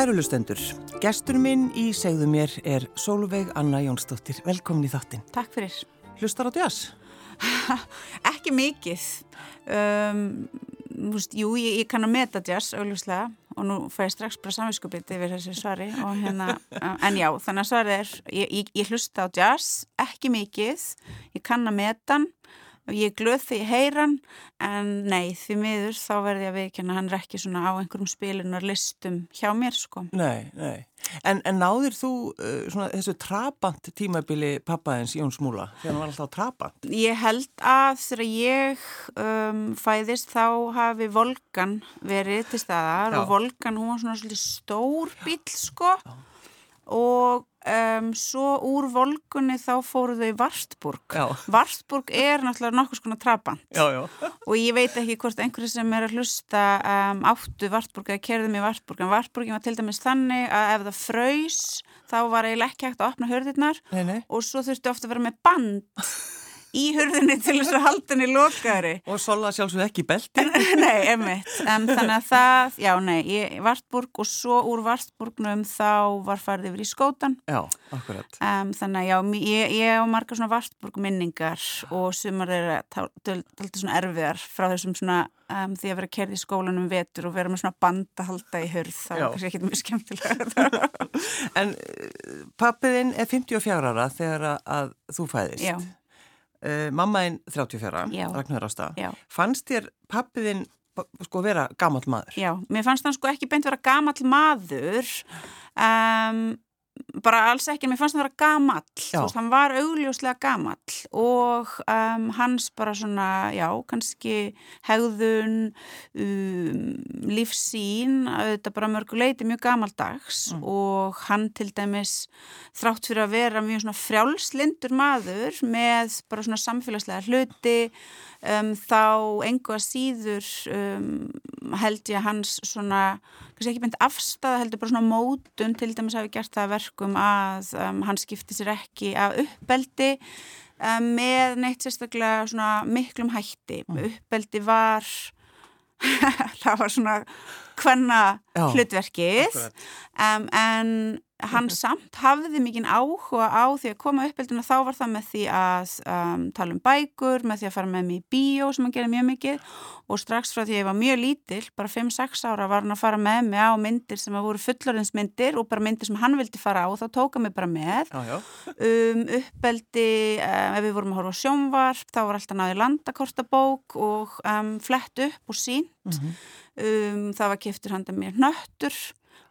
Kærulustendur, gestur minn í segðu mér er Sólveig Anna Jónsdóttir. Velkomin í þáttinn. Takk fyrir. Hlustar á jazz? Ekki mikið. Um, veist, jú, ég, ég kann að meta jazz auðvuslega og nú fæ ég strax bara samvinskupið yfir þessi svari hérna, en já, þannig að svarið er ég, ég, ég hlusta á jazz, ekki mikið ég kann að meta hann ég glöð því heyran en nei, því miður þá verði ég að viðkjanna hann er ekki svona á einhverjum spilunar listum hjá mér sko. Nei, nei, en, en náðir þú uh, svona þessu trabant tímabili pappaðins Jón Smúla, þegar hann var alltaf trabant Ég held að þegar ég um, fæðist þá hafi Volgan verið til staðar Já. og Volgan hún var svona svolítið stór bíl sko. Já. og Um, svo úr volgunni þá fóru þau í Varstburg já. Varstburg er náttúrulega nokkus konar trabant. Já, já. og ég veit ekki hvort einhverju sem er að hlusta um, áttu Varstburg eða kerðum í Varstburg en Varstburgin var til dæmis þannig að ef það fröys þá var eiginlega ekki hægt að opna hörðirnar og svo þurftu ofta að vera með band í hurðinni til þess að halda henni lokaðri. Og sola sjálfsög ekki belti? nei, emitt. Um, þannig að það, já, nei, ég Vartburg og svo úr Vartburgnum þá var farið yfir í skótan. Já, akkurat. Um, þannig að já, ég, ég á marga svona Vartburg minningar og sumar er alltaf svona erfiðar frá þessum svona Um, því að vera kerð í skólanum vetur og vera með svona band að halda í hörð það er kannski ekki mjög skemmtilega En pappiðinn er 54 ára þegar að þú fæðist Já Uh, mammaðinn 34, Ragnar Ásta. Fannst þér pappiðinn sko vera gammal maður? Já, mér fannst hann sko ekki beint vera gammal maður. Um, bara alls ekki, mér fannst hann vera gamall þú veist, hann var augljóslega gamall og um, hans bara svona, já, kannski hegðun um, lífsín þetta bara mörguleiti mjög gamaldags mm. og hann til dæmis þrátt fyrir að vera mjög svona frjálslindur maður með bara svona samfélagslega hluti um, þá engu að síður um, held ég hans svona kannski ekki beint afstæða heldur bara svona mótun til dæmis hafi gert það verkum að um, hann skipti sér ekki af uppbeldi um, með neitt sérstaklega svona miklum hætti. Mm. uppbeldi var það var svona hvenna hlutverkið. Um, en hann samt hafði mikinn áhuga á því að koma uppeldina þá var það með því að um, tala um bækur, með því að fara með mér í bíó sem hann gerði mjög mikið. Og strax frá því að ég var mjög lítill, bara 5-6 ára var hann að fara með mig á myndir sem að voru fullorðinsmyndir og bara myndir sem hann vildi fara á. Og þá tóka mig bara með. Já, já. Um, uppeldi um, ef við vorum að horfa á sjónvarp þá var alltaf náði landakortabók og um, flett upp og sínt mm -hmm. það var keftur handa mér nöttur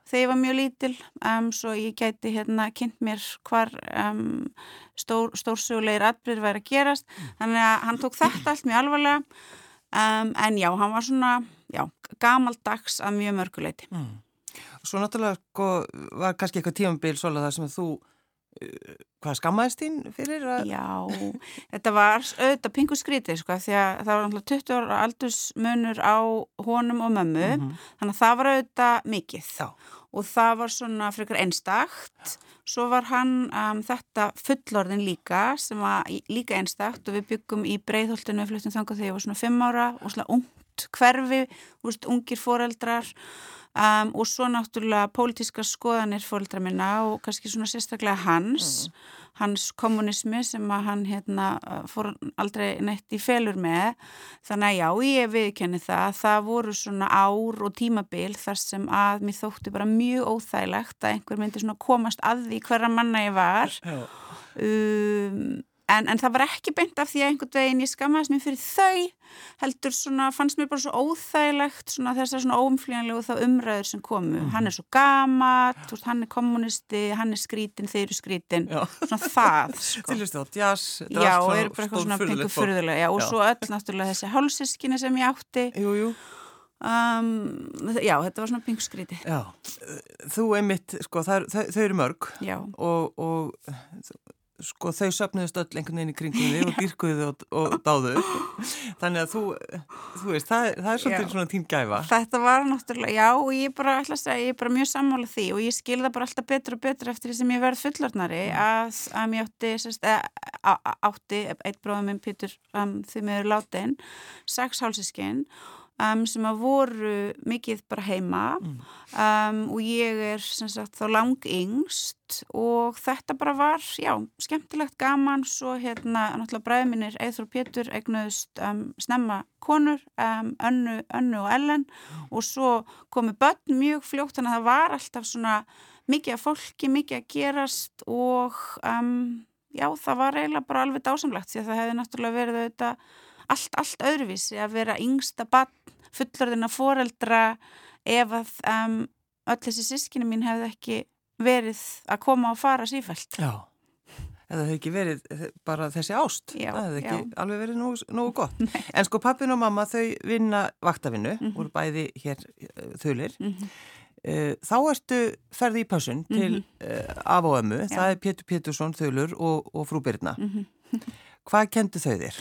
þegar ég var mjög lítil um, svo ég gæti hérna kynnt mér hvar um, stór, stórsögulegir atbyrðir væri að gerast mm. þannig að hann tók þetta allt mjög alvarlega um, en já, hann var svona já, gamaldags að mjög mörguleiti mm. Svo náttúrulega sko, var kannski eitthvað tímambil svolítið það sem þú uh, hvað skammaðist þín fyrir? Að... Já, þetta var auðvitað pingu skrítið sko því að það var náttúrulega 20 ára aldursmunur á honum og mömmu mm -hmm. þannig að það var auðvitað mikið Já og það var svona frekar einstakt. Svo var hann um, þetta fullorðin líka sem var líka einstakt. Og við byggum í breyðholtinu við fluttum þangað þegar ég var svona 5 ára. Og svona ungt hverfi, veist, ungir foreldrar. Um, og svo náttúrulega pólitíska skoðanir foreldra minna og kannski svona sérstaklega hans. Mm hans kommunismi sem að hann hérna, fór aldrei neitt í felur með. Þannig að já, ég viðkenni það það voru svona ár og tímabil þar sem að mér þótti bara mjög óþægilegt að einhver myndi svona komast að því hverja manna ég var. Um, En, en það var ekki beint af því að einhvern veginn ég skamast mér fyrir þau heldur svona, fannst mér bara svo óþægilegt svona þessar svona óumflíjanlegu þá umræður sem komu. Mm. Hann er svo gamat, hann er kommunisti, hann er skrítin, þeir eru skrítin, Já. svona það. Sko. Til þess að jazz, Já, og er bara eitthvað svona pengu fyrðulega. Já, og Já. svo öll náttúrulega þessi hálsískinni sem ég átti. Jú, jú. Um, já, þetta var svona pingu skríti Já, þú einmitt, sko, það, þau, þau eru mörg og, og sko þau söpnuðust öll einhvern veginn í kringum þig og dýrkuðu og, og dáðu þannig að þú, þú veist, það, það er svolítið já. svona tín gæfa Þetta var náttúrulega, já og ég bara að segja, ég er bara mjög sammála því og ég skilða bara alltaf betur og betur eftir því sem ég verð fullornari mm. að, að mér átti, sérst, að, átti eitt bróðum minn Pítur um, því mér er látin, sex hálsískinn um, sem að voru mikið bara heima. Um, og ég er sem sagt þá lang yngst og þetta bara var, já, skemmtilegt gaman, svo hérna náttúrulega bræðið mínir Eithur Pétur eignuðust um, snemma konur önnu, önnu og ellen. Og svo komu börn mjög fljótt þannig að það var alltaf svona mikið af fólki, mikið að gerast. Og já, það var eiginlega bara alveg dásamlegt því að það hefði náttúrulega verið auðvitað allt, allt öðruvísi að vera yngsta bann, fullorðina foreldra ef að um, öll þessi sískinu mín hefði ekki verið að koma og fara sífælt. Já, eða hefði ekki verið bara þessi ást, já, það hefði ekki já. alveg verið nógu, nógu gott. en sko pappin og mamma þau vinna vaktavinnu, mm -hmm. voru bæði hér uh, þulir. Mm -hmm. þá ertu ferði í passun til mm -hmm. af og ömmu, það er Pétur Pétursson þulur og, og frú Birna. Hvað kentu þau þér?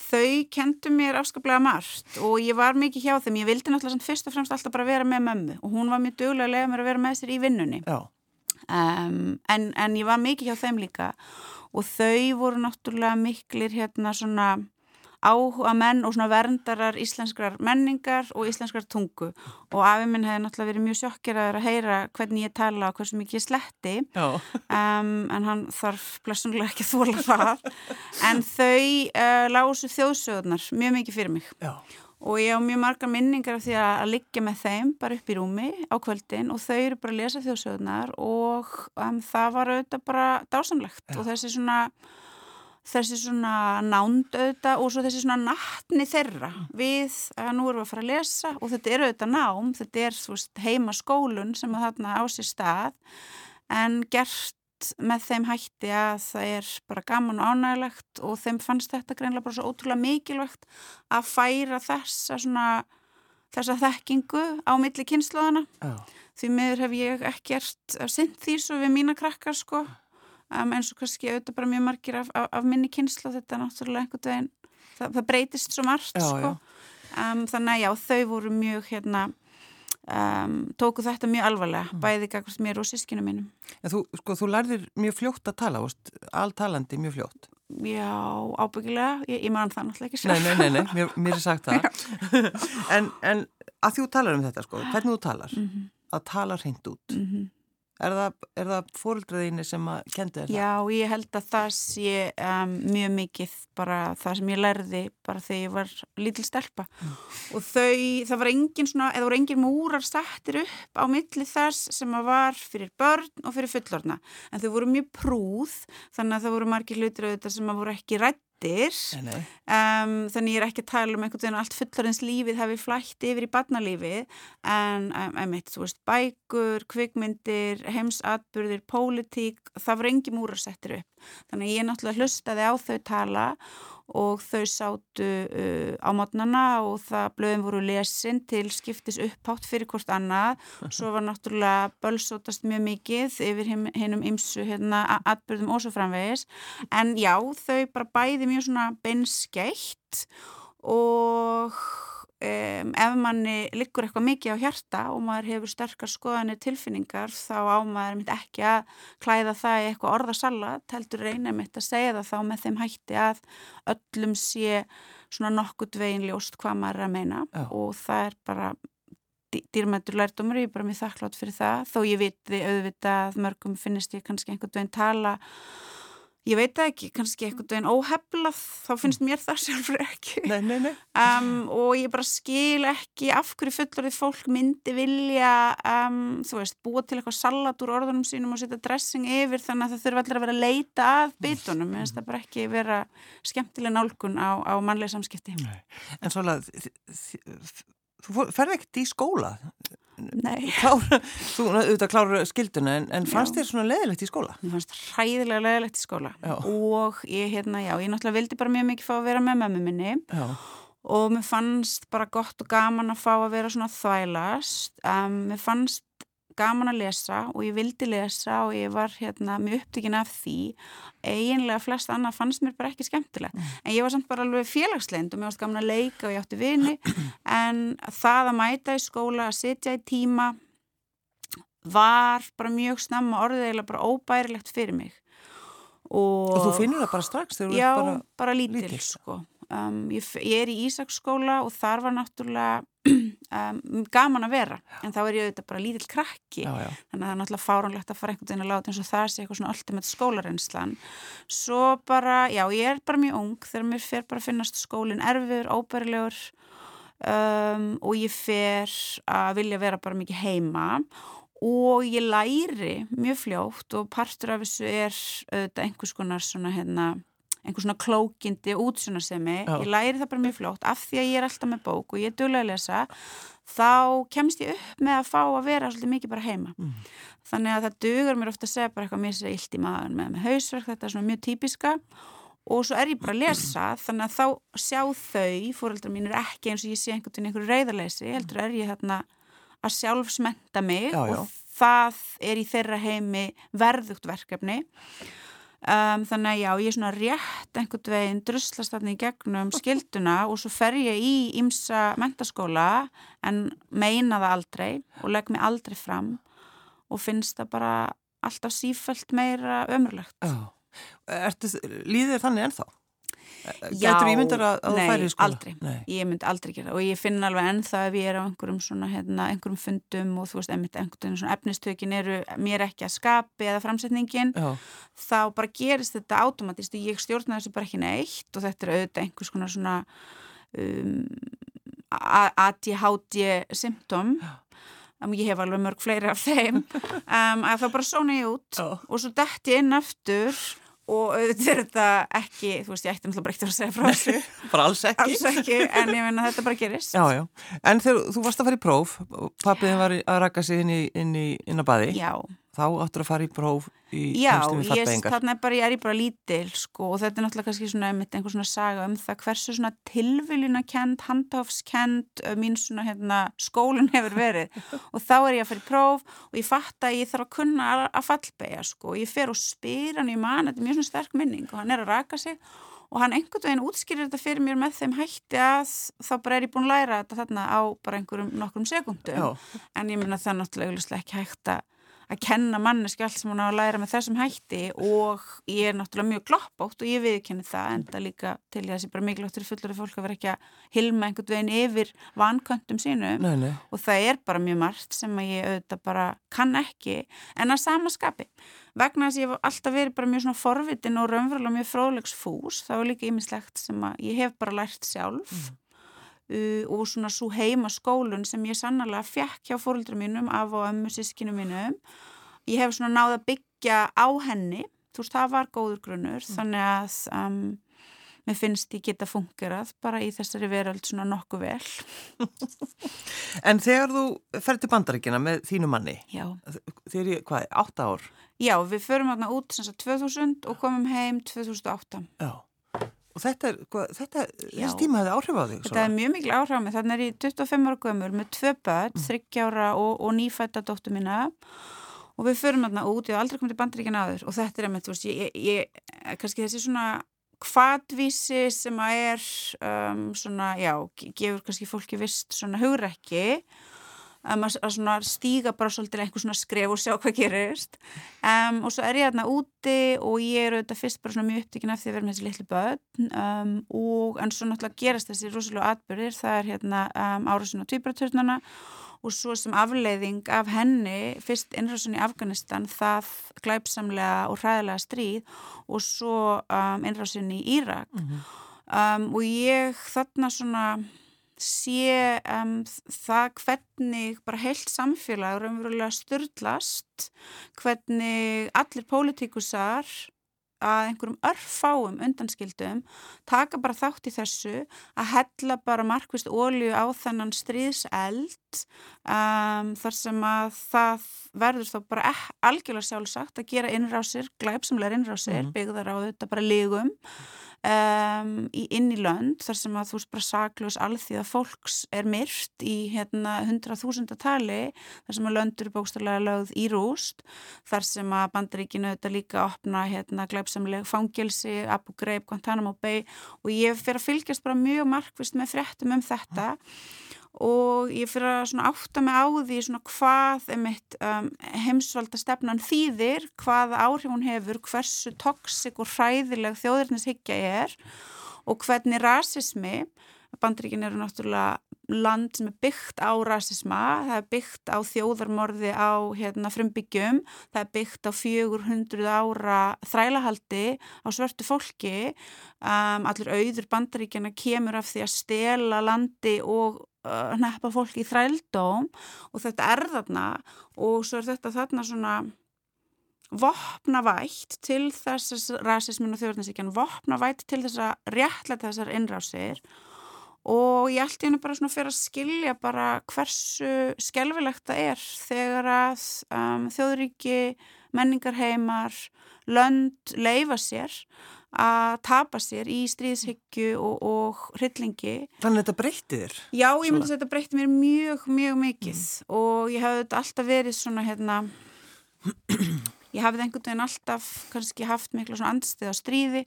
Þau kentu mér afskaplega margt og ég var mikið hjá þeim, ég vildi náttúrulega fyrst og fremst alltaf bara vera með mömmu og hún var mjög duglega að lega mér að vera með sér í vinnunni. Um, en, en ég var mikið hjá þeim líka og þau voru náttúrulega miklir hérna svona áhuga menn og svona verndarar íslenskrar menningar og íslenskrar tungu. Og afi minn hefði náttúrulega verið mjög sjokkeraður að heyra hvernig ég tala og hversu mikið ég sletti. Um, en hann þarf blessunlega ekki að þóla það. En þau uh, lásu þjóðsögurnar mjög mikið fyrir mig. Já. og ég á mjög marga minningar af því að, að liggja með þeim bara upp í rúmi á kvöldin og þau eru bara að lesa þjóðsögurnar og um, það var auðvitað bara dásamlegt. Já. og þessi svona þessi svona nánd auðvitað og svo þessi svona nattni þeirra við að nú erum við að fara að lesa og þetta er auðvitað nám, þetta er veist, heima skólun sem að þarna á sér stað en gert með þeim hætti að það er bara gaman og ánægilegt og þeim fannst þetta greinlega bara svo ótrúlega mikilvægt að færa þessa svona þessa þekkingu á milli kynnslóðana oh. því miður hef ég ekkert sinn því svo við mína krakkar sko um, eins og kannski auðvitað bara mjög margir af, af, af minni kynsla þetta er náttúrulega einhvern veginn það, það breytist svo margt já, sko. um, þannig að já, þau voru mjög hérna um, tóku þetta mjög alvarlega mm. bæði gagast mér og sískinu mínum en Þú, sko, þú lærðir mjög fljótt að tala alltalandi mjög fljótt Já, ábyggilega, ég, ég man það náttúrulega ekki sér Nei, nei, nei, nei. Mér, mér er sagt það en, en að þú talar um þetta sko, hvernig þú talar mm -hmm. að tala hreint út mm -hmm. Er það, það fóröldraðinni sem að kendi þetta? Já, ég held að það sé um, mjög mikið bara það sem ég lærði bara þegar ég var lítil stelpa mm. og þau, það var engin svona, eða voru engin múrar settir upp á milli þess sem að var fyrir börn og fyrir fullorna en þau voru mjög prúð þannig að það voru margir hlutir auðvitað sem að voru ekki rætt Um, þannig ég er ekki að tala um einhvern veginn allt fullarins lífið hafi flætt yfir í barnalífið. En um, einmitt, veist, bækur, kvikmyndir heimsatburðir, pólitík það var engi múrar settir upp. Þannig ég náttúrulega hlustaði á þau tala og þau sátu uh, á mótnana og það blöðum voru lesin til skiptis upphátt fyrir hvort annað. Svo var náttúrulega bölsótast mjög mikið yfir hinnum ymsu hérna, atbyrðum og svo framvegis. En já, þau bara bæði mjög svona beinskeitt og Um, ef manni liggur eitthvað mikið á hjarta og maður hefur sterkar skoðanir tilfinningar þá á maður myndi ekki að klæða það í eitthvað orðasallat heldur reynir mitt að segja það þá með þeim hætti að öllum sé svona nokkurt veginn ljóst hvað maður er að meina Já. og það er bara dýrmættur lærdomur, ég er bara mjög þakklátt fyrir það þó ég viti auðvitað að mörgum finnist ég kannski einhvern veginn tala ég veit ekki, kannski einhvern veginn óheflað, þá finnst mér það sjálfur ekki nei, nei, nei. Um, og ég bara skil ekki af hverju fullorðið fólk myndi vilja um, þú veist, búa til eitthvað salat úr orðunum sínum og setja dressing yfir þannig að það þurfa allir að vera að leita að bitunum, ég finnst það bara ekki vera skemmtileg nálgun á, á mannlega samskipti En svolítið þú ferði ekkert í skóla. Klára, þú auðvitað klára skilduna en, en fannst þér svona leðilegt í skóla? Mér fannst hræðilega leðilegt í skóla já. og ég, hérna, já, ég náttúrulega vildi bara mjög mikið fá að vera með mömmu minni já. og mér fannst bara gott og gaman að fá að vera svona þvælast um, mér fannst gaman að lesa og ég vildi lesa og ég var hérna mjög upptökin af því eiginlega flest annað fannst mér bara ekki skemmtilega mm. en ég var samt bara alveg félagsleind og mér varst gaman að leika og ég átti vini en það að mæta í skóla að sitja í tíma var bara mjög snemma orðiðilega bara óbærilegt fyrir mig og, og þú finnir það bara strax ert bara, bara lítil, lítil. Sko. Um, ég, ég er í Ísaksskóla og þar var náttúrulega um, gaman að vera en þá er ég auðvitað bara lítill krakki. Já, já. þannig að það er náttúrulega fáránlegt að fara einhvern veginn að láta eins og það sé eitthvað svona ultimate skólarenslan svo bara, já, ég er bara mjög ung þegar mér fer bara að finnast skólinn erfiður, óbærilegur um, og ég fer að vilja vera bara mikið heima. Og ég læri mjög fljótt og partur af þessu er auðvitað einhvers konar svona hérna einhvers svona klókindi útsunarsemi ég læri það bara mjög fljótt. Af því að ég er alltaf með bók og ég er duglega að lesa þá kemst ég upp með að fá að vera svolítið mikið bara heima. Mm. þannig að það dugur mér ofta að segja bara eitthvað mér sér illt í maður með, með hausverk þetta er svona mjög típiska. Og svo er ég bara að lesa þannig að þá sjá þau fóröldra mín er ekki eins og ég sé einhvern veginn einhverju reyðarleysi heldur er ég þarna að sjálfsmenta mig já, já. og það er í þeirra heimi verðugt verkefni um, þannig að já, ég er svona rétt einhvern veginn druslast þarna í gegnum skilduna og svo fer ég í ímsa mentaskóla en meina það aldrei og legg mig aldrei fram og finnst það bara alltaf sífælt meira ömurlegt. Líðir þannig ennþá? Já, að, að nei, aldrei, nei. ég myndi aldrei gera og ég finn alveg ennþá ef ég er á einhverjum svona, hérna, einhverjum fundum og þú veist, einmitt einhvern svona efnistökin eru mér ekki að skapi eða framsetningin Já. þá bara gerist þetta átomatist og ég stjórna þessu bara ekki neitt og þetta er auðvitað einhvers konar svona um, ADHD symptom um, ég hef alveg mörg fleiri af þeim um, að þá bara sóna ég út Já. og svo dætt ég inn aftur og auðvitað er þetta ekki, þú veist ég ætti náttúrulega bara ekkert að segja frá þessu bara alls ekki. alls ekki en ég menna þetta bara gerist já, já. en þegar þú varst að fara í próf pappiðin var að raka sig inn í, inn í inn á baði já þá áttur að fara í próf í Já, ég, þarna er bara, ég er bara lítil sko, og þetta er náttúrulega kannski svona einhvers svona saga um það hversu svona tilviljuna kent, handhafskent mín svona hérna skólinn hefur verið. Og þá er ég að fara í próf og ég fatt að ég þarf að kunna að fallbega sko, og ég fer og spyr hann í mann, þetta er mjög svona sterk minning og hann er að raka sig. Og hann einhvern veginn útskýrir þetta fyrir mér með þeim hætti að þá bara er ég búin að læra þetta þarna á bara einhverjum nokkrum sekundum en ég minna það náttúrulega ekki hægt að að kenna manneski allt sem hún á að læra með þessum hætti og ég er náttúrulega mjög gloppátt og ég viðkenni það en það líka til ég að sé bara mikilvægt fyrir fullur fólk að vera ekki að hilma einhvern veginn yfir vankantum sínu nei, nei. og það er bara mjög margt sem að ég auðvitað bara kann ekki. En að samaskapi vegna þess að ég hef alltaf verið bara mjög svona forvitin og raunverulega mjög fróðlegsfús þá er líka ýmislegt sem að ég hef bara lært sjálf. Mm uh, og svona svo heima skólun sem ég sannarlega fekk hjá fóröldra mínum af og ömmu sískinu mínum. Ég hef svona náða byggja á henni. Þú veist það var góður grunnur mm. þannig að um, mér finnst ég geta fungerað bara í þessari veröld svona nokkuð vel. En þegar þú ferði til bandaríkina með þínu manni Já. Þegar ég, hvað, 8 ár? Já, við förum hérna út sem sagt 2000 og komum heim 2008 Já Og þetta er, þetta, þessi tíma hefði áhrif á þig? Þetta er mjög mikil áhrif á mig. Þannig er ég 25 ára gömur með tvö börn, mm. 30 ára og, og nýfætta dóttu mína og við förum þarna út, ég hef aldrei komið til bandaríkjan aður og þetta er að með, þú veist, ég, ég, kannski þessi svona kvadvísi sem að er um, svona, já, gefur kannski fólki vist svona hugrekki um, að, að stíga bara svolítið einhver svona skref og sjá hvað gerist. Um, og svo er ég hérna úti og ég er auðvitað fyrst bara svona mjög upptíkin af því að vera með þessi litlu börn. Um, og en svo náttúrulega gerast þessi rosalega atbyrðir, það er hérna um, árásin á týpraturnana og svo sem afleiðing af henni fyrst innrásun í Afganistan það glæpsamlega og hræðilega stríð og svo innrásun í Írak. Mm -hmm. og ég þarna svona sé um, það hvernig bara heilt samfélag raunverulega styrlast hvernig allir pólitíkusar að einhverjum örfáum undanskildum taka bara þátt í þessu að hella bara markvist ólju á þennan stríðseld um, þar sem að það verður þá bara algjörlega sjálfsagt að gera innrásir, glæpsamlegar innrásir mm. byggðar á þetta bara lígum Um, í, inn í lönd þar sem að þú veist bara saklaus alþýða fólks er myrt í hérna hundra þúsunda tali þar sem að löndur er bókstarlega lögð í rúst þar sem að bandaríkinu þetta líka opna hérna glæpsamleg fangelsi, Abu Ghraib, Guantanamo Bay og ég fyrir að fylgjast bara mjög markvist með fréttum um þetta og ég fyrir að átta mig á því hvað um, heimsvalda stefnan þýðir, hvað áhrif hún hefur, hversu toksik og hræðileg þjóðirnishyggja er og hvernig rasismi Bandaríkin eru náttúrulega land sem er byggt á rasisma, það er byggt á þjóðarmorði á hérna, frumbyggjum, það er byggt á 400 ára þrælahaldi á svörtu fólki, um, allir auður bandaríkjana kemur af því að stela landi og uh, neppa fólki í þrældóm og þetta er þarna og svo er þetta þarna svona vopnavætt til þess rasismin og þjóðarnarsíkjan vopnavætt til þess að réttlega þessar innrásir og ég ætti henni bara svona fyrir að skilja bara hversu skelvilegt það er þegar að um, þjóðríki, menningarheimar, lönd leifa sér að tapa sér í stríðshyggju og, og hryllingi. Þannig að þetta breytti þér? Já, ég myndi að þetta breytti mér mjög, mjög mikið mm. og ég hafði alltaf verið svona hérna, ég hafði einhvern veginn alltaf kannski haft miklu svona andstið á stríði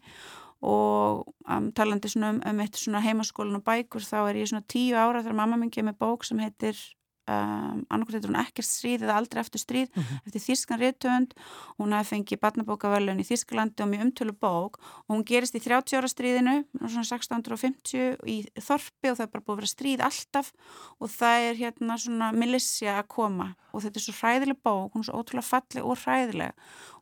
og um, talandi um, um eitt heimaskólan og bækur þá er ég svona tíu ára þegar mamma minn kemur bók sem heitir um, annarkvæmt heitir hún ekkert stríð eða aldrei eftir stríð mm -hmm. eftir Þískan Rittönd hún hafi fengið barnabókaverlun í Þísklandi og mjög umtölu bók. Og hún gerist í 30 ára stríðinu svona 1650 í Þorpi og það er bara búið að vera stríð alltaf. Og það er hérna svona milissja að koma. Og þetta er svo hræðileg bók hún er svo ótrúlega falleg og hræðileg.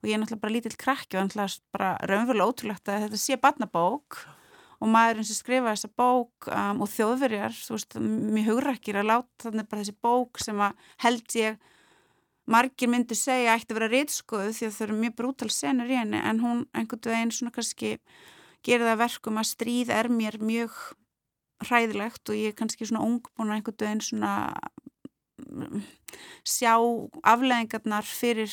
Og ég er náttúrulega bara lítill krakki og náttúrulega bara raunverulega ótrúlegt að þetta sé barnabók og maðurinn sem skrifa þessa bók um, og þjóðverjar, þú veist, mér hugra ekki að láta þannig bara þessi bók sem að held ég margir myndi segja ætti að vera reytskoðu því að það eru mjög brútal senur í henni en hún einhvern veginn svona kannski gerir það verkum að stríð er mér mjög hræðilegt og ég er kannski svona ung búin að einhvern veginn svona mm, sjá afleðingarnar fyrir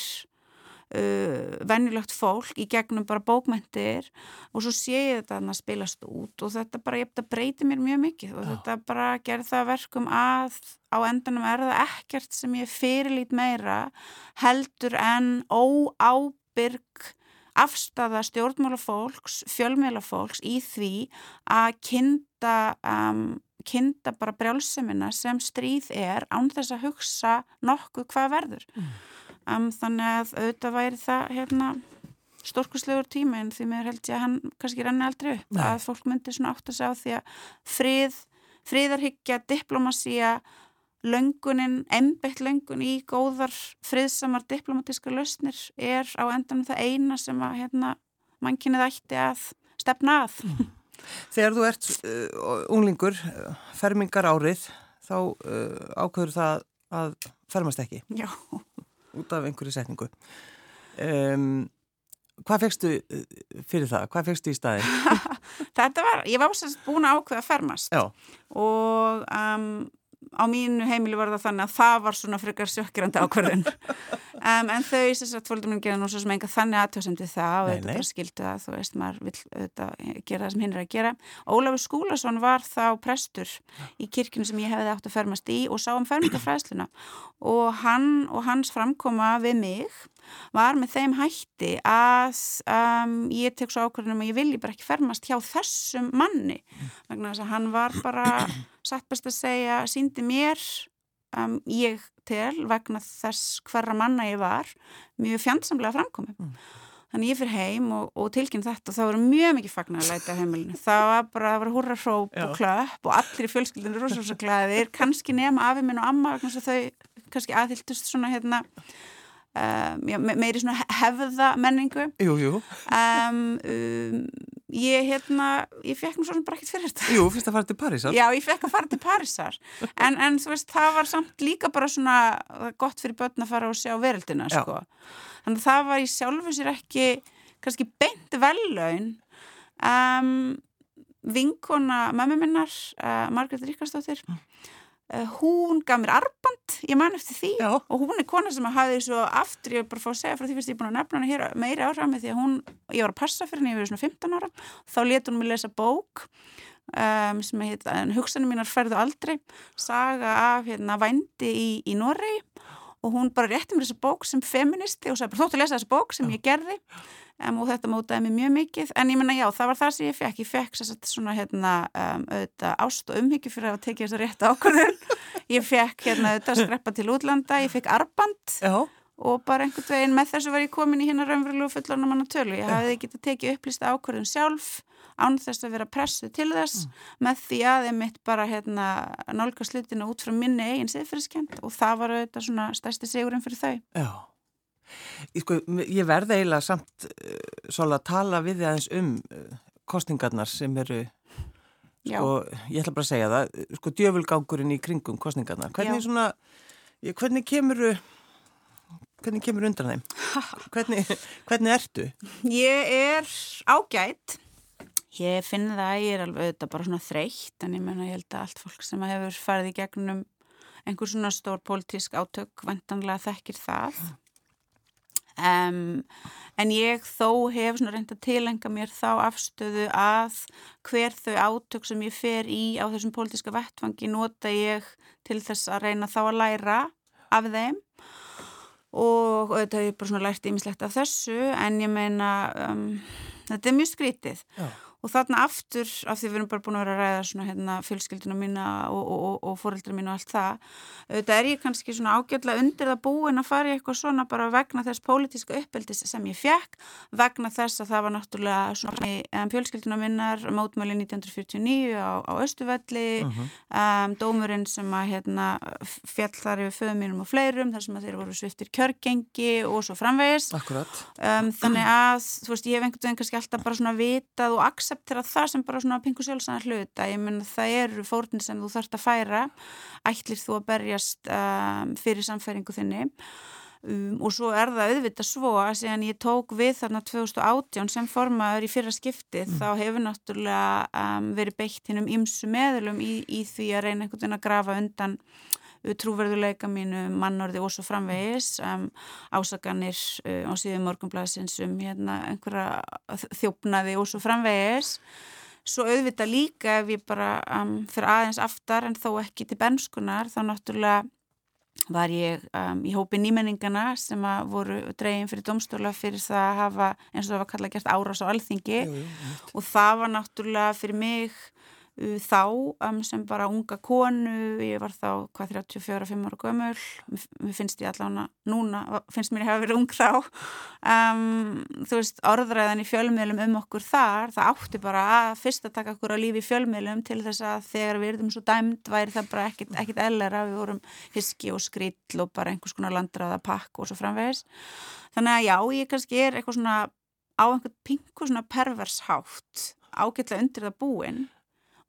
uh, venjulegt fólk í gegnum bara bókmyndir og svo sé ég þetta að spilast út og þetta bara, ég breyti mér mjög mikið og Já. þetta bara gerð það verkum að á endanum er það ekkert sem ég fyrirlít meira heldur en óábyrg afstafa stjórnmálafólks, fjölmjölafólks í því að kynnta, um, kynnta bara brjálsemina sem stríð er án þess að hugsa nokkuð hvað verður. Mm um, þannig að auðvitað væri það hérna, stórkuslegur tíma en því mér held ég að hann kannski renni aldrei upp Nei. að fólk myndir svona átt að segja því að frið, friðarhyggja, diplomasía löngunin, embeitt löngun í góðar, friðsamar diplomatíska lausnir er á endanum það eina sem að hérna, mannkynnið ætti að stefna að mm. Þegar þú ert uh, unglingur, uh, fermingar árið þá uh, ákveður það að fermast ekki Já út af einhverju setningu um, Hvað fegstu uh, fyrir það? Hvað fegstu í staðin? Þetta var, ég var ásast búin að ákveða að fermast Já. og um, á mínu heimili var það þannig að það var svona frekar sjökkirandi ákverðin um, en þau sem sagt fólkdur mér gera nú svo sem enga þannig aðtjóðsend við það og þetta bara skildu það þú veist maður vil auðvitað gera það sem hinn er að gera. Ólafur Skúlason var þá prestur í kirkjum sem ég hefði átt að fermast í og sá um fermingafræðsluna. Og hann og hans framkoma við mig var með þeim hætti að um, ég tek svo ákveðinum að ég vilji bara ekki fermast hjá þessum manni. Vegna þess að hann var bara satt best að segja, síndi mér um, ég til vegna þess hverra manna ég var mjög fjandsamlega framkomið mm. Þannig ég fyrir heim og, og tilkynna þetta og það voru mjög mikið fagnar að læta heimilinu. Það var bara, það var húrra hróp og klöpp og allir í fjölskyldinu rosalega glæðir, kannski nema afi minn og amma, þau kannski aðhildust svona hérna Um, já, meiri svona hefða menningu. Jú, jú. Um, um, ég hérna ég fekk nú svona bara ekkert fyrir þetta. Jú, fyrst að fara til Parísar. Já, ég fekk að fara til Parísar. En, en þú veist, það var samt líka bara svona gott fyrir börn að fara og sjá verildina sko. þannig að það var í sjálfu sér ekki kannski beint vellaun vinkona mömmu minnar uh, Margret Ríkarsdóttir mm hún gaf mér arband, ég man eftir því. Já. og hún er kona sem hafi svo aftur, ég er bara að fá að segja frá því fyrst ég er búin að nefna hana hér meiri ára með því að hún, ég var að passa fyrir henni, ég var svona 15 ára. Þá letur hún mér lesa bók um, sem heit Hugsanum mínar ferðu aldrei. Saga af hérna vændi í, í Noregi og hún bara rétti mér þessa bók sem feministi og sagði bara þóttu að lesa þessa bók sem ég gerði. Um, og þetta mótaði mér mjög mikið. En ég menna já, það var það sem ég fekk ég fekk svona hérna um, auðvitað, ást og umhyggju fyrir að tekja þessu rétt ákvörðun. Ég fekk hérna auðvitað að skreppa til útlanda. Ég fekk arband já. og bara einhvern veginn með þessu var ég komin í hérna raunverulegu fullan á manna tölu. Ég hafði getið tekið upplýsta ákvörðun sjálf án þess að vera pressu til þess mm. með því að ég mitt bara hérna, nálga slutina út frá minni eigin siðfyrirskend og það var auðvitað svona stærsti sigurinn fyrir þau. Já, sko, ég verði eiginlega samt uh, að tala við þið aðeins um uh, kostningarnar sem eru, sko, ég ætla bara að segja það, sko, djöfulgangurinn í kringum kostningarnar. Hvernig, svona, hvernig kemur þau hvernig kemur undan þeim? Hvernig, hvernig ertu? Ég er ágætt. Ég finn það að ég er alveg auðvitað bara svona þreytt en ég menna ég held að allt fólk sem hefur farið í gegnum einhver svona stór pólitísk átök vantanlega þekkir það. Um, en ég þó hef svona reynd að tilenga mér þá afstöðu að hver þau átök sem ég fer í á þessum pólitíska vettfangi nota ég til þess að reyna þá að læra af þeim. Og auðvitað hef ég bara svona lært ímislegt af þessu en ég meina um, þetta er mjög skrítið. Já og þarna aftur, af því við erum bara búin að vera að ræða svona hérna fjölskylduna mína og, og, og, og fóreldra mína og allt það auðvitað er ég kannski svona ágjörlega undir það búin að fara í eitthvað svona bara vegna þess pólitíska uppeldis sem ég fekk vegna þess að það var náttúrulega svona um, fjölskylduna minnar mótmæli 1949 á, á Östuvelli uh -huh. um, dómurinn sem að hérna fjall þar yfir föðum mínum og fleirum þar sem að þeir voru sviftir kjörgengi og svo framvegis um, þannig að þú veist ég hef einhvern veginn kannski alltaf bara svona vitað og aks akseptera það sem bara svona pingu sjálfsæðan hluta, ég menn það eru fórnir sem þú þarfst að færa. Ætlir þú að berjast um, fyrir samfæringu þinni? Um, og svo er það auðvitað svo að síðan ég tók við þarna 2018 sem formaður í fyrra skipti mm. þá hefur náttúrulega um, verið beitt hinn um ymsu meðlum í, í því að reyna einhvern veginn að grafa undan trúverðuleika mínu mannorði og svo framvegis um, ásaganir uh, á síðan morgunblæsins um hérna, einhverja þjófnaði og svo framvegis. Svo auðvitað líka ef ég bara um, fyrir aðeins aftar en þó ekki til benskunar þá náttúrulega var ég um, í hópi nýmenningana sem að voru dregin fyrir domstóla fyrir það að hafa eins og það var kallað gert árás á alþingi. Jú, jú, og það var náttúrulega fyrir mig þá um, sem bara unga konu, ég var þá hvað 34-5 ára gömul, mér finnst ég allavega núna, finnst mér að hafa verið ung þá, um, þú veist orðræðan í fjölmiðlum um okkur þar, það átti bara að fyrst að taka okkur á lífi í fjölmiðlum til þess að þegar við erum svo dæmt væri það bara ekkit, ellera, við vorum hiski og skrill og bara einhvers konar landraða pakk og svo framvegis, þannig að já, ég kannski er eitthvað svona á einhvern pingu svona pervershátt ágætlega undir það búinn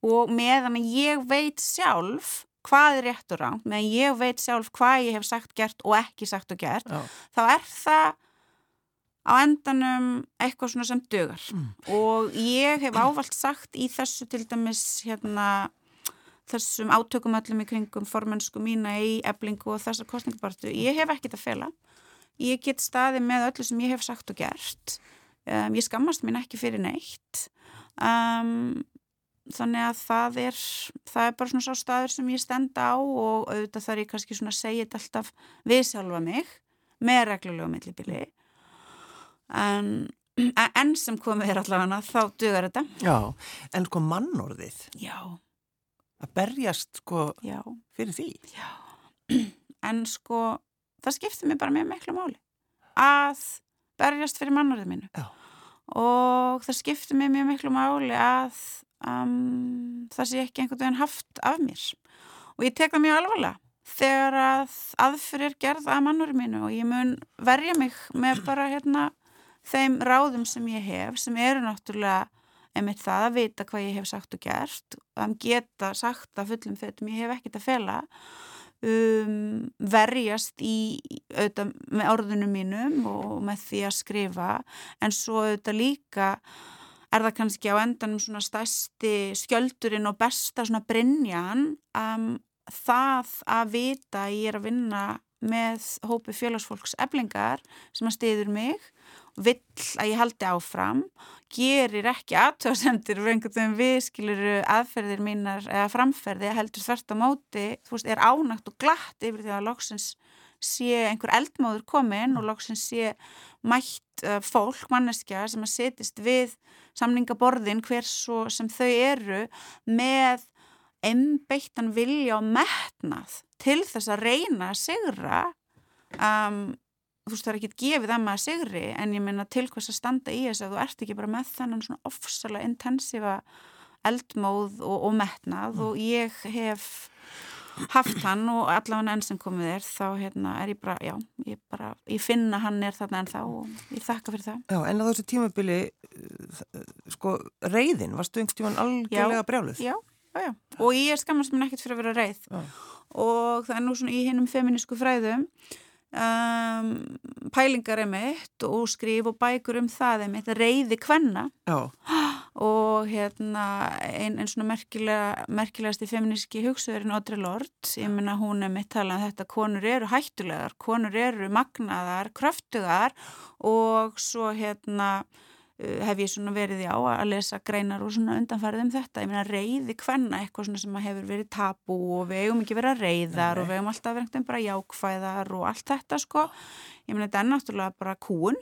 og meðan ég veit sjálf hvað er rétt og ránt, meðan ég veit sjálf hvað ég hef sagt gert og ekki sagt og gert, Já. þá er það á endanum eitthvað svona sem dögar mm. og ég hef ávalt sagt í þessu til dæmis hérna þessum átökum öllum í kringum formensku mína í eblingu og þessar kostningabartu, ég hef ekkit að fela ég get staði með öllu sem ég hef sagt og gert um, ég skammast mín ekki fyrir neitt um, þannig að það er það er bara svona sá staður sem ég stenda á og auðvitað þarf ég kannski svona að segja þetta alltaf við sjálfa mig með reglulegu millibili. En enn sem komið er allavega þá dugar þetta. Já, en sko mannorðið Já. að berjast sko Já. fyrir því. Já, en sko það skiptir mér bara mjög miklu máli að berjast fyrir mannorðið mínu. Já. Og það skiptir mér mjög miklu máli að um, það sé ekki einhvern veginn haft af mér. Og ég tek það mjög alvarlega. Þegar að aðfyrir gerð að mannurum mínu og ég mun verja mig með bara hérna þeim ráðum sem ég hef sem eru náttúrulega einmitt það að vita hvað ég hef sagt og gert að geta sagt að fullum þetta ég hef ekkert að fela um, verjast í auðvitað með orðunum mínum og með því að skrifa. En svo auðvitað líka er það kannski á endanum svona stærsti skjöldurinn og besta svona brinjan um, það að vita ég er að vinna með hópi félagsfólks eblingar sem að stiður mig vill að ég haldi áfram gerir ekki aðtöðsendir við viðskiluru aðferðir mínar eða framferði heldur þvert á móti þú veist, er ánægt og glatt yfir því að loksins sé einhver eldmóður komin og loksins sé mætt uh, fólk, manneskja sem að setist við samningaborðin hver svo sem þau eru með einbeittan vilja og metnað til þess að reyna að sigra um, þú veist það er ekki gefið að maður sigri en ég minna til hvers að standa í þess að þú ert ekki bara með þannan svona ofsalega intensífa eldmóð og, og metnað mm. og ég hef haft hann og allavega enn sem komið er þá hérna, er ég bara, já, ég bara ég finna hann er þarna en þá og ég þakka fyrir það. Já, en á þessu tímabili sko, reyðin varstu einhvers tíman algjörlega brjáluð? Já, já, já, og ég er skammast mér nekkit fyrir að vera reyð já. og það er nú svona í hinnum feminísku fræðum um, pælingar er mitt og skrif og bækur um það er mitt reyði kvenna já og hérna einn ein svona merkilega, merkilegasti feminíski hugsuðurinn Audre Lorde, ég minna hún er mitt talað um þetta, konur eru hættulegar, konur eru magnaðar, kröftugar og svo hérna uh, hef ég svona verið í á að lesa greinar og svona undanfærið um þetta, ég minna reyði hvenna eitthvað svona sem hefur verið tabu og við eigum ekki verið að reyðar Nei. og við eigum alltaf verið bara jákvæðar og allt þetta sko, ég minna þetta er náttúrulega bara kún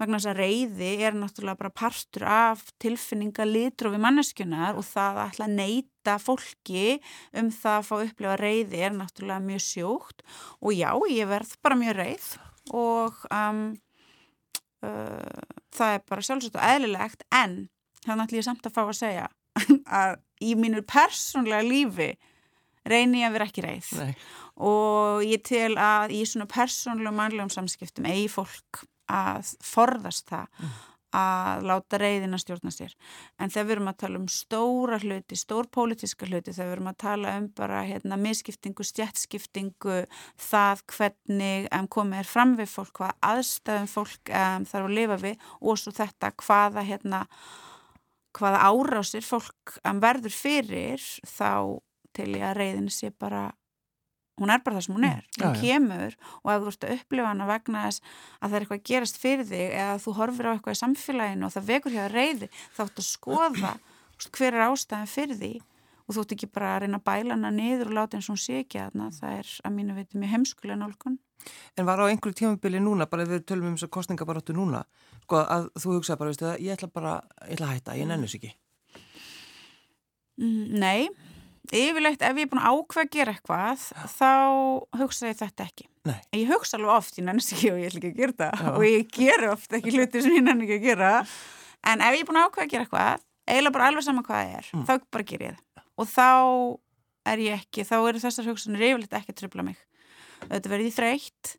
vegna þess að reyði er náttúrulega bara partur af tilfinninga litrófi manneskjunar og það að ætla að neyta fólki um það að fá upplifa reyði er náttúrulega mjög sjókt og já, ég verð bara mjög reyð og um, uh, það er bara sjálfsagt og eðlilegt. En það náttúrulega ég samt að fá að segja að í mínu persónlega lífi reyni ég að vera ekki reyð Nei. og ég tel að í svona persónlega mannlegum samskiptum eigi fólk að forðast það mm. að láta reyðina stjórna sér en þegar við erum að tala um stóra hluti stór pólitíska hluti, þegar við erum að tala um bara hérna misskiptingu, stjætskiptingu það hvernig um, komið er fram við fólk, hvað aðstæðum fólk um, þarf að lifa við og svo þetta hvaða hérna hvaða árásir fólk um, verður fyrir þá til ég að reyðin sé bara hún er bara það sem hún er, mm. hún já, kemur já. og ef þú ert að upplifa hana vegna þess að það er eitthvað að gerast fyrir þig eða þú horfir á eitthvað í samfélaginu og það vekur að reyði þá ættu að skoða hver er ástæðan fyrir því og þú ættu ekki bara að reyna að bæla hana niður og láta eins og hún sé ekki að það er að mínu veitum mjög heimskulega nálgun. En var á einhverju tímabili núna, bara ef við tölum um þess að kostningabaróttu núna, sko að þú hugsaði bara, yfirleitt ef ég er búin að ákveða að gera eitthvað þá hugsa ég þetta ekki Nei. ég hugsa alveg oft, ég nenni ekki og ég ætla ekki að gera það Já. og ég ger oft ekki hluti sem ég nenni ekki að gera en ef ég er búin að ákveða að gera eitthvað eiginlega bara alveg sama hvað það er mm. þá bara ger ég það og þá er ég ekki, þá eru þessar hugsanir yfirleitt ekki að tröfla mig þetta verði þreytt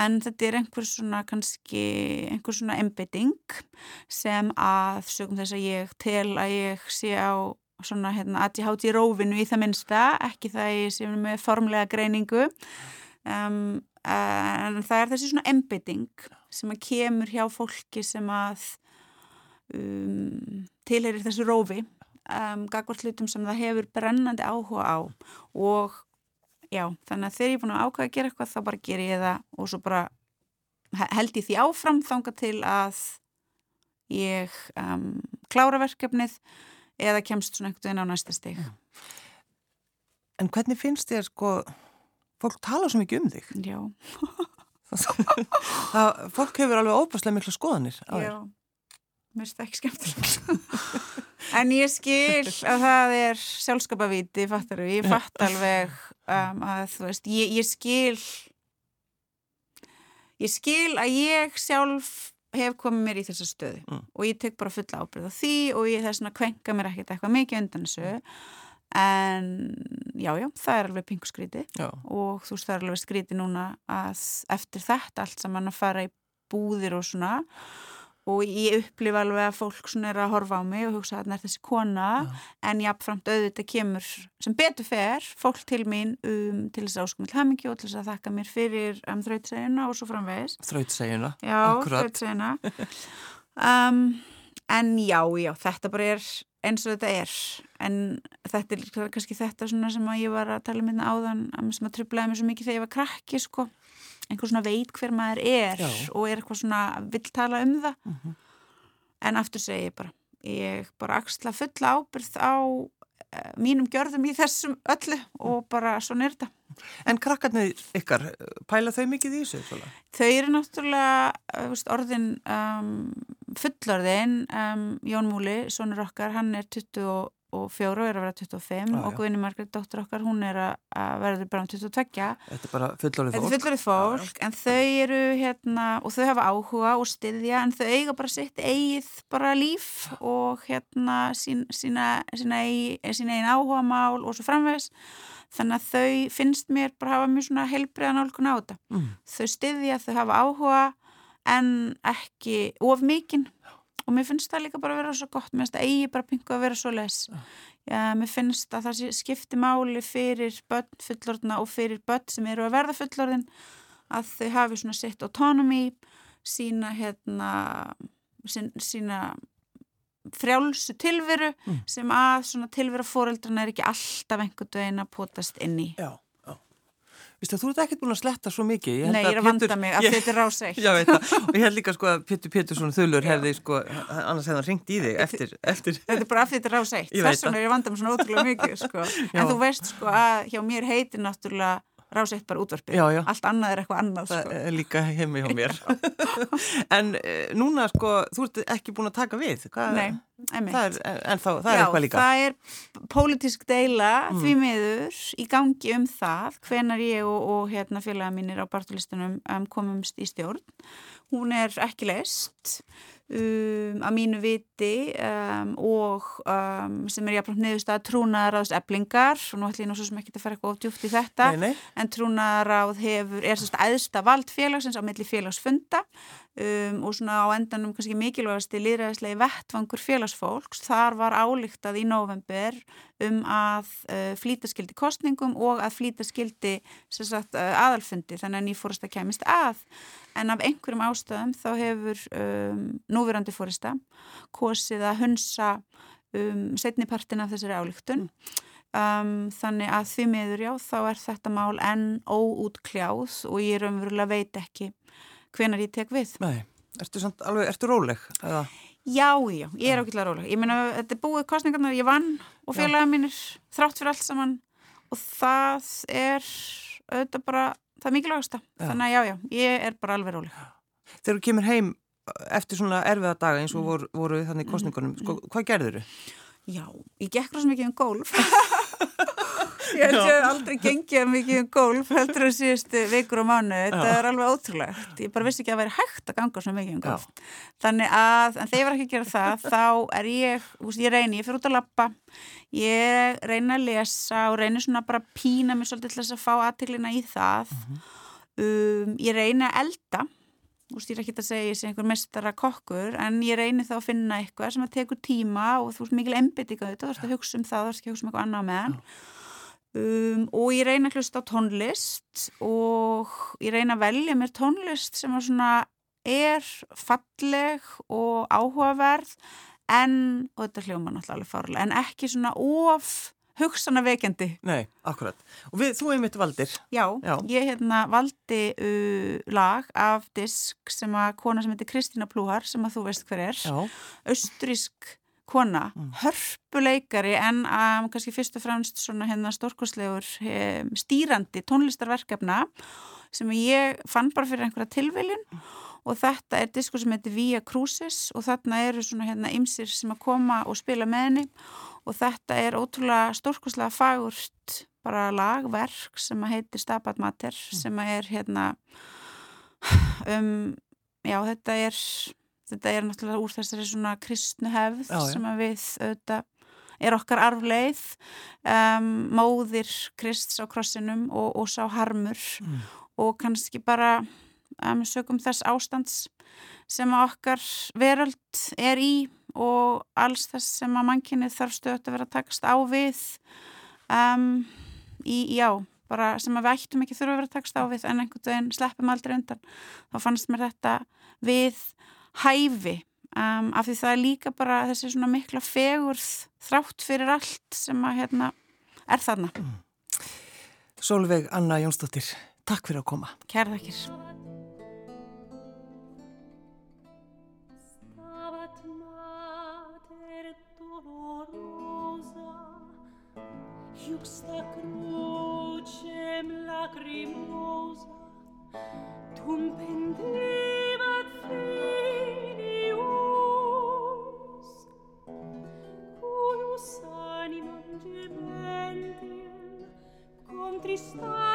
en þetta er einhver svona kannski einhver svona embedding sem að sögum þess að ég tel að ég sé á svona hérna ADHD rófinu í það minnsta, ekki það ég sem með formlega greiningu. Um, en það er þessi svona embedding sem að kemur hjá fólki sem að um, tilherir þessu rófi um, gagvart hlutum sem það hefur brennandi áhuga á. Og já, þannig að þegar ég er búin að ákvæða að gera eitthvað þá bara ger ég það og svo bara held ég því áfram þanga til að ég klára verkefnið eða kemst svona einhvern veginn á næsta stig. Já. En hvernig finnst þér sko fólk tala svo mikið um þig? Já. Það, Fólk hefur alveg óbærslega miklu skoðanir Já, mér finnst það ekki skemmtilegt. En ég skil að það er sjálfskapavíti, fattar við, ég fatt alveg um, að þú veist, ég, ég skil ég skil að ég sjálf hef komið mér í þessa stöðu mm. og ég tek bara fulla ábyrð á því og ég þess að kvenka mér ekkert eitthvað mikið undan þessu mm. en já, já, það er alveg pinguskríti og þú veist það er alveg skríti núna að eftir þetta allt saman að fara í búðir og svona og ég upplifa alveg að fólk svona er að horfa á mig og hugsa að það er þessi kona. Ja. en jáfnframt auðvitað kemur sem betur fer fólk til mín um, til þess að áskumil hamingi og til þess að þakka mér fyrir um, þrautsægjuna og svo framvegis. Þrautsægjuna, akkurat þrautsægjuna um, En já, já, þetta bara er eins og þetta er. En þetta er kannski þetta sem ég var að tala um hérna áðan sem að trublaði mér svo mikið þegar ég var krakki sko einhver svona veit hver maður er Já. og er eitthvað svona vill tala um það uh mhm. -huh. en aftur segi ég bara ég bara axla fulla ábyrð á uh, mínum gjörðum í þessum öllu og bara svona er þetta En krakkarnir ykkar, pæla þau mikið í þessu? Svona? Þau eru náttúrulega uh, veist, orðin um, fullorðin um, Jón Múli, sonur okkar hann er 20 24 og er að vera 25 já, og Guðni Margreit, dóttur okkar, hún er að verður bara um 22 Þetta er bara fullorðið fólk Þetta er fullorðið fólk, já, en þau eru hérna, og þau hafa áhuga og styðja en þau eiga bara sitt eigið bara líf og hérna sín, sína, sína, sína einn áhuga mál og svo framvegs þannig að þau finnst mér bara hafa mjög svona heilbriðan álgun á þetta. Mm. þau styðja, þau hafa áhuga en ekki of mikinn og mér finnst það líka bara að vera svo gott mér finnst það eigi bara pingu að vera svo les. Já, mér finnst að það skipti máli fyrir börn fullorðna og fyrir börn sem eru að verða fullorðin að þau hafi svona sitt autonomy sína hérna sín, sína frjálsu tilveru mm. sem að svona tilveru fóreldrana er ekki alltaf einhvern veginn að potast inn í. Já Vistu, þú ert ekkert búin að sletta svo mikið. Ég Nei, ég er að vanda mig að þetta er ráseitt. Já, veit það. Og ég held líka sko að Pétur Pétursson þullur hefði sko, annars hefði hann ringt í þig eftir, eftir. Þetta er bara að þetta er ráseitt. Þess vegna er ég að vanda mig svona ótrúlega mikið, sko. En þú veist sko að hjá mér heitir náttúrulega ráseitt bara útvarpið, allt annað er eitthvað annað það sko. er líka heimi hjá mér. En e, núna sko þú ert ekki búin að taka við. Hvað, Nei, það er, en þá, það já, er eitthvað líka. það er pólitísk deila mm. því miður í gangi um það hvenar ég og, og hérna félaga mínir á bartulistunum um, komumst í stjórn. Hún er ekki leist um, að mínu viti um, og um, sem er jáfnframt niðurstað trúnaðaráðs eblingar og nú ætlum ég nú svo sem ekki að fara eitthvað ofdjúft í þetta nei, nei. en trúnaðaráð hefur, er sérst aðsta vald félagsins á milli félagsfunda um, og svona á endanum kannski mikilvægast í líðræðislegi vettvangur félagsfólks þar var álíktað í november um að uh, flýtaskildi kostningum og að flýtaskildi sagt, uh, aðalfundi þannig að nýfórasta kemist að en af einhverjum ástöðum þá hefur um, núverandi fórista kosið að hunsa um, setnipartin af þessari álíktun um, þannig að því miður já þá er þetta mál enn óútkljáð og ég raunverulega veit ekki hvenar ég tek við. Nei, ertu, samt, alveg, ertu róleg? Eða? Já, já, ég er ákveðlega róleg. Ég meina, þetta er búið kostningarnar, ég vann og félaga mínir þrátt fyrir allt saman. Og það er auðvitað bara það er mikilvægast þannig að já, já, ég er bara alveg róleg. Þegar þú kemur heim eftir svona erfiða daga eins og mm. voru, voru þannig í kostningunum, sko, mm. hvað gerður þau? Já, ég gekk rosa mikið um golf Ég held ég að aldrei gengið mikið um golf heldur að síðustu vikur og mánu þetta Já. er alveg ótrúlegt ég bara vissi ekki að það væri hægt að ganga svona mikið um golf Já. þannig að, en þegar ég var ekki að gera það þá er ég, úst, ég reyni ég fyrir út að lappa, ég reyni að lesa og reyni svona bara að pína mig svolítið til þess að fá aðtiklina í það mhm. -huh. um, ég reyni að elda Úst, ég er ekki að segja ég sé einhver mestara kokkur en ég reyni þá að finna eitthvað sem að tekur tíma og þú veist mikil embedika þetta, þú veist að hugsa um það, þú veist ekki að hugsa um eitthvað annað með hann Um, og ég reyna að hlusta á tónlist og ég reyna að velja mér tónlist sem er falleg og áhugaverð en, og þetta hljóma náttúrulega farlega, en ekki svona of hugsanar veikendi. Nei, akkurat. Og við, þú hefði mitt valdir. Já, Já. ég hérna valdi uh, lag af disk sem að kona sem heitir Kristína Plúhar, sem að þú veist hver er, austrísk kona, mm. hörpuleikari en um, kannski fyrst og fremst svona hérna stórkoslegur um, stýrandi tónlistarverkefna sem ég fann bara fyrir einhverja tilviljun og þetta er diskur sem heitir Via Cruises og þarna eru svona hérna ymsir sem að koma og spila með henni og þetta er ótrúlega stórkoslega fagurt bara lagverk sem að heitir Stabat Mater mm. sem að er hérna um, já þetta er þetta er náttúrulega úr þessari svona kristnu hefð já, já. sem að við auðvitað er okkar arfleið um, móðir krist á krossinum og, og sá harmur mm. og kannski bara um, sögum þess ástands sem okkar veröld er í og alls þess sem að mannkynni þarf stöðt að vera takast á við. Um, í, já, bara sem að við ættum ekki þurfa að vera takast á við en einhvern veginn sleppum aldrei undan. Þá fannst mér þetta við hæfi. Um, af því það er líka bara þessi svona mikla fegurð þrátt fyrir allt sem að hérna er þarna. Mm. Solveig Anna Jónsdóttir, takk fyrir að koma. Kærðakir iuxta crucem lacrimosa tum pendebat filius cuius animam gementem contristatum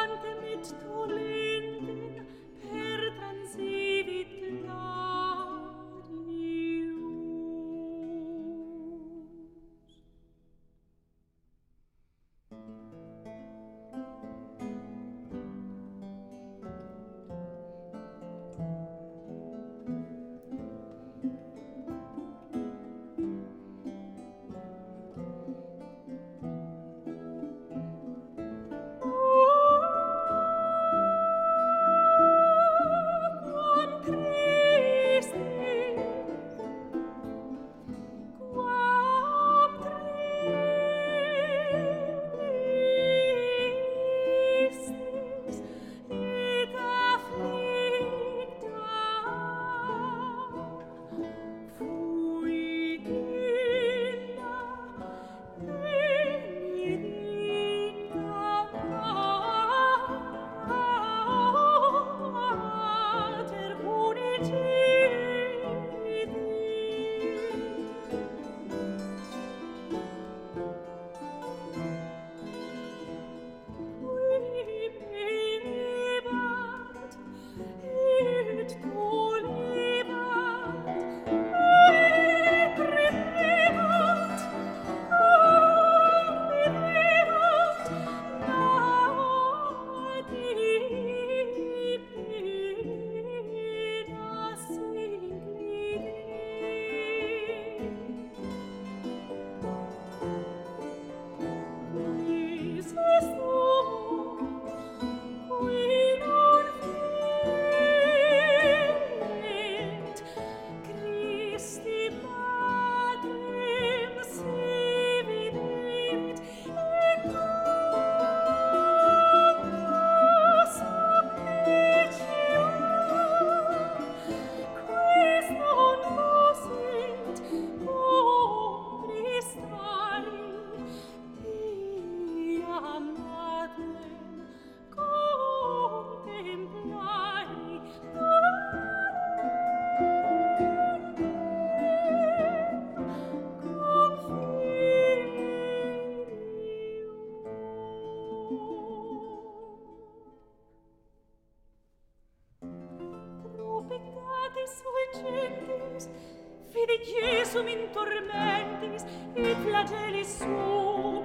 de sui gentis, fide Iesum in tormentis, et flagellis sum,